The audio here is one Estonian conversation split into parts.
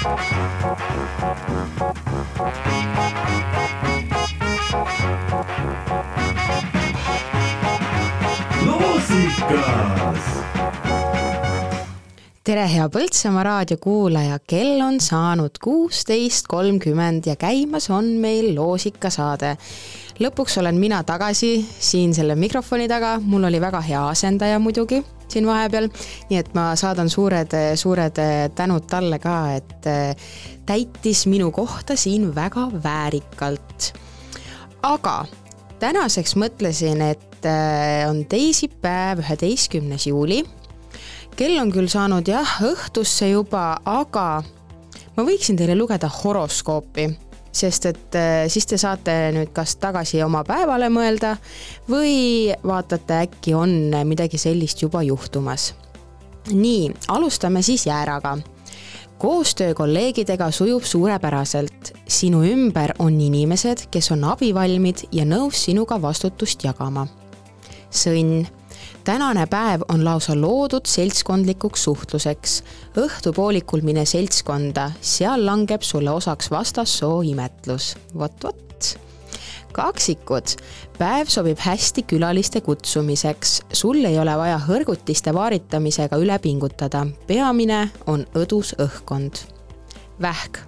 tere, hea Põltsamaa raadiokuulaja, kell on saanud kuusteist kolmkümmend ja käimas on meil loosikasaade. lõpuks olen mina tagasi siin selle mikrofoni taga, mul oli väga hea asendaja muidugi siin vahepeal, nii et ma saadan suured, suured tänud talle ka, et täitis minu kohta siin väga väärikalt. aga tänaseks mõtlesin, et on teisipäev, üheteistkümnes juuli. Kell on küll saanud jah, õhtusse juba, aga ma võiksin teile lugeda horoskoopi, sest et äh, siis te saate nüüd kas tagasi oma päevale mõelda või vaatate, äkki on midagi sellist juba juhtumas. nii, alustame siis jääraga koostöö kolleegidega sujub suurepäraselt. sinu ümber on inimesed, kes on abivalmid ja nõus sinuga vastutust jagama. sõnn tänane päev on lausa loodud seltskondlikuks suhtluseks. õhtupoolikul mine seltskonda, seal langeb sulle osaks vastassoo imetlus. vot, vot kaksikud, päev sobib hästi külaliste kutsumiseks, sul ei ole vaja hõrgutiste vaaritamisega üle pingutada, peamine on õdus õhkkond. vähk,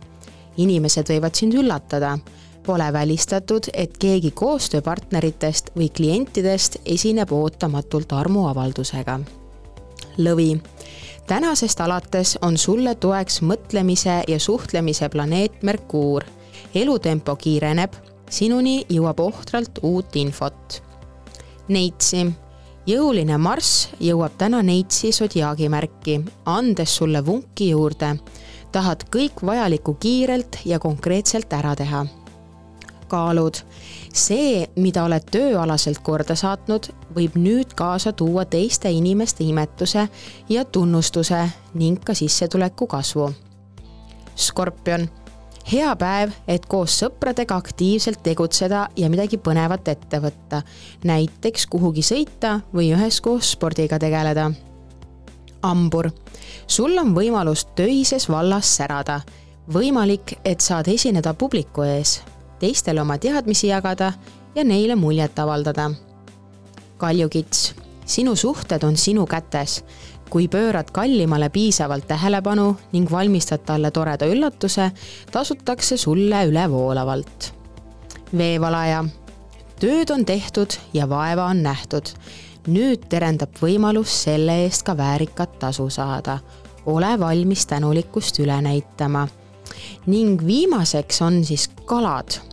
inimesed võivad sind üllatada Pole välistatud, et keegi koostööpartneritest või klientidest esineb ootamatult armuavaldusega. lõvi, tänasest alates on sulle toeks mõtlemise ja suhtlemise planeet Merkuur. elutempo kiireneb, sinuni jõuab ohtralt uut infot. Neitsi jõuline Marss jõuab täna Neitsi sodiaagimärki, andes sulle vunki juurde. tahad kõik vajalikku kiirelt ja konkreetselt ära teha kaalud. see, mida oled tööalaselt korda saatnud, võib nüüd kaasa tuua teiste inimeste imetuse ja tunnustuse ning ka sissetuleku kasvu. Skorpion, hea päev, et koos sõpradega aktiivselt tegutseda ja midagi põnevat ette võtta, näiteks kuhugi sõita või üheskoos spordiga tegeleda. hambur, sul on võimalus töises vallas särada võimalik, et saad esineda publiku ees, teistele oma teadmisi jagada ja neile muljet avaldada. kaljukits, sinu suhted on sinu kätes. kui pöörad kallimale piisavalt tähelepanu ning valmistad talle toreda üllatuse, tasutakse sulle ülevoolavalt. veevalaja, tööd on tehtud ja vaeva on nähtud. nüüd terendab võimalus selle eest ka väärikat tasu saada. ole valmis tänulikkust üle näitama ning viimaseks on siis kalad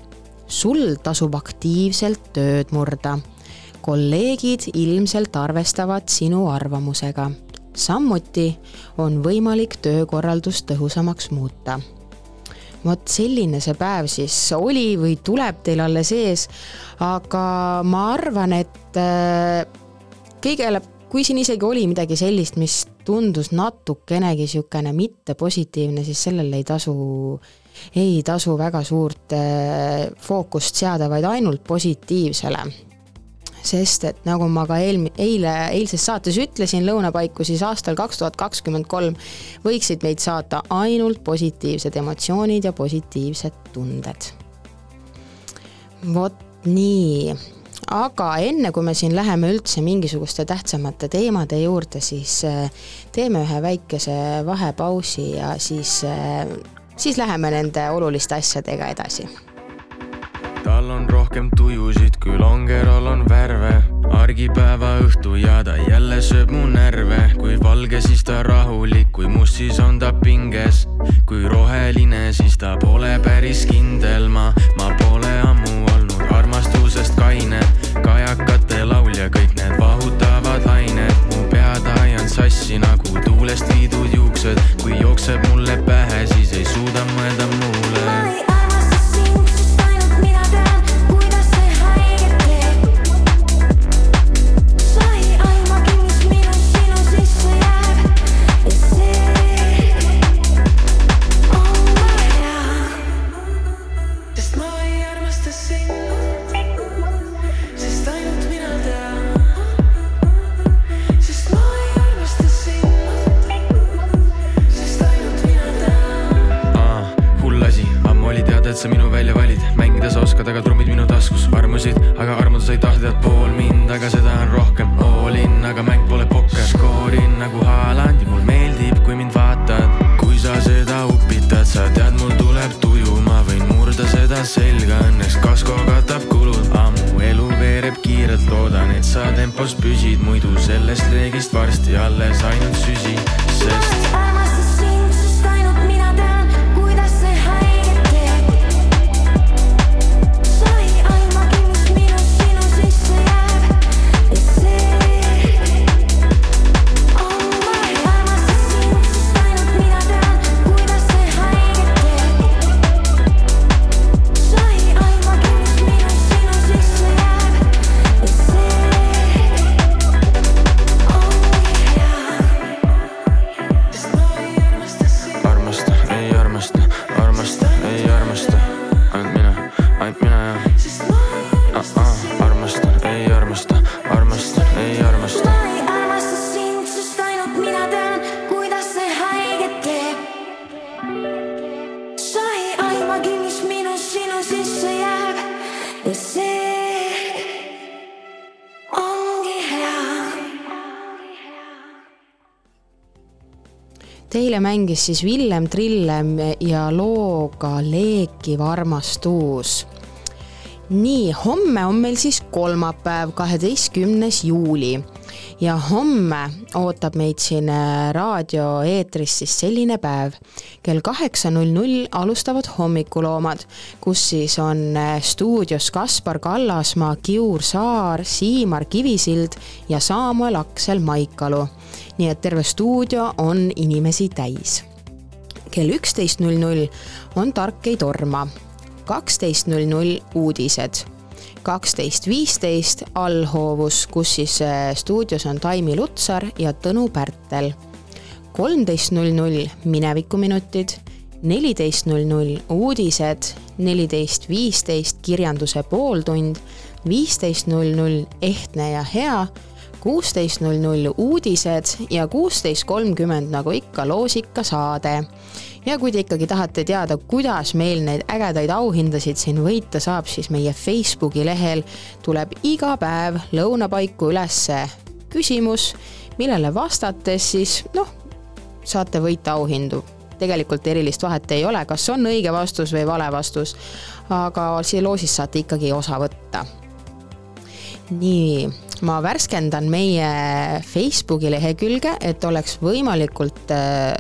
sul tasub aktiivselt tööd murda. kolleegid ilmselt arvestavad sinu arvamusega. samuti on võimalik töökorraldust tõhusamaks muuta vot selline see päev siis oli või tuleb teil alles ees, aga ma arvan, et äh, kõigele, kui siin isegi oli midagi sellist, mis tundus natukenegi niisugune mitte positiivne, siis sellele ei tasu ei tasu väga suurt äh, fookust seada, vaid ainult positiivsele sest et nagu ma ka eel-, eile, eilses saates ütlesin lõuna paiku, siis aastal kaks tuhat kakskümmend kolm võiksid meid saata ainult positiivsed emotsioonid ja positiivsed tunded. vot nii, aga enne kui me siin läheme üldse mingisuguste tähtsamate teemade juurde, siis äh, teeme ühe väikese vahepausi ja siis äh, siis läheme nende oluliste asjadega edasi. tal on rohkem tujusid, kui longerol on värve. argipäeva õhtu ja ta jälle sööb mu närve. kui valge, siis ta rahulik, kui must, siis on ta pinges. kui roheline, siis ta pole päris kindel, ma, ma pole ammu olnud armastusest kaine. Et sa minu välja valid, mängida sa oskad, aga trummid minu taskus armusid, aga armuda sa ei taha, tead pool mind, aga seda on rohkem. All in, aga mäng pole pokker, skoorin nagu Haaland ja mul meeldib, kui mind vaatad. kui sa seda upitad, sa tead, mul tuleb tuju, ma võin murda seda selga, õnneks kasko katab kulud. ammu elu veereb kiirelt, loodan, et sa tempos püsid, muidu sellest reegist varsti alles ainult süsi, Teile mängis siis Villem Trillem ja looga Leekiv armastus. nii, homme on meil siis kolmapäev, kaheteistkümnes juuli ja homme ootab meid siin äh, raadioeetris siis selline päev. kell kaheksa null null alustavad hommikuloomad, kus siis on äh, stuudios Kaspar Kallasmaa, Kiur Saar, Siimar Kivisild ja Saamuel Aksel Maikalu nii et terve stuudio on inimesi täis. kell üksteist null null on Tark ei torma, kaksteist null null uudised, kaksteist viisteist allhoovus, kus siis äh, stuudios on Taimi Lutsar ja Tõnu Pärtel, kolmteist null null minevikuminutid, neliteist null null uudised, neliteist viisteist kirjanduse pooltund, viisteist null null ehtne ja hea kuusteist null null uudised ja kuusteist kolmkümmend nagu ikka loosikasaade. ja kui te ikkagi tahate teada, kuidas meil neid ägedaid auhindasid siin võita saab, siis meie Facebooki lehel tuleb iga päev lõuna paiku ülesse küsimus, millele vastates siis noh, saate võita auhindu tegelikult erilist vahet ei ole, kas on õige vastus või vale vastus, aga siia loosis saate ikkagi osa võtta. nii ma värskendan meie Facebooki lehekülge, et oleks võimalikult äh,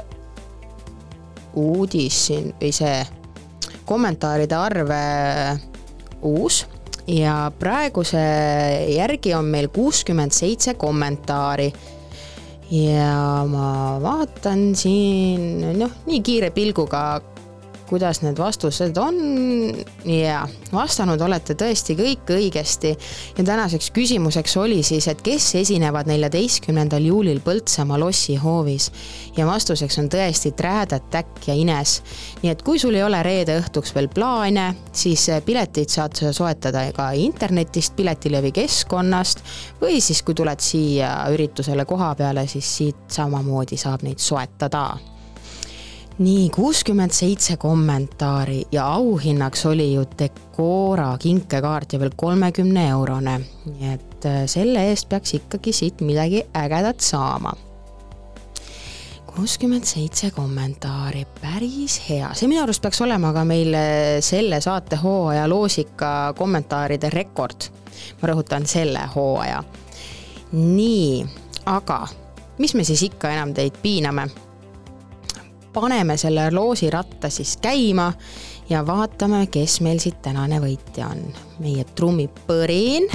uudis siin või see kommentaaride arv äh, uus ja praeguse järgi on meil kuuskümmend seitse kommentaari. ja ma vaatan siin noh, nii kiire pilguga kuidas need vastused on ja vastanud olete tõesti kõik õigesti. ja tänaseks küsimuseks oli siis, et kes esinevad neljateistkümnendal juulil Põltsamaa lossihoovis ja vastuseks on tõesti Träädet, Täkk ja Ines. nii et kui sul ei ole reede õhtuks veel plaane, siis piletid saad sa soetada ka internetist, Piletilevi keskkonnast või siis, kui tuled siia üritusele koha peale, siis siit samamoodi saab neid soetada nii, kuuskümmend seitse kommentaari ja auhinnaks oli ju Decora kinkekaart ja veel kolmekümne eurone. nii et äh, selle eest peaks ikkagi siit midagi ägedat saama. kuuskümmend seitse kommentaari, päris hea, see minu arust peaks olema ka meil äh, selle saatehooaja loosika kommentaaride rekord. ma rõhutan selle hooaja. nii, aga mis me siis ikka enam teid piiname paneme selle loosiratta siis käima ja vaatame, kes meil siit tänane võitja on. meie trummipõrin.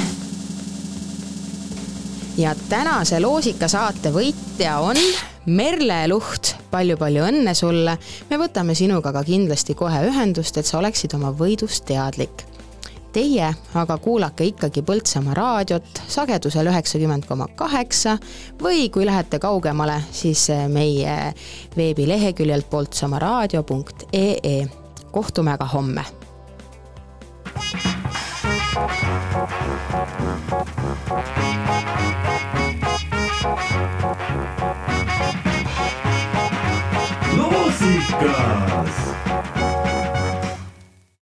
ja tänase loosikasaate võitja on Merle Luht palju,, palju-palju õnne sulle. me võtame sinuga ka kindlasti kohe ühendust, et sa oleksid oma võidust teadlik Teie aga kuulake ikkagi Põltsamaa raadiot sagedusel üheksakümmend koma kaheksa või kui lähete kaugemale, siis meie veebileheküljelt poltsamaaraadio.ee. kohtume aga homme.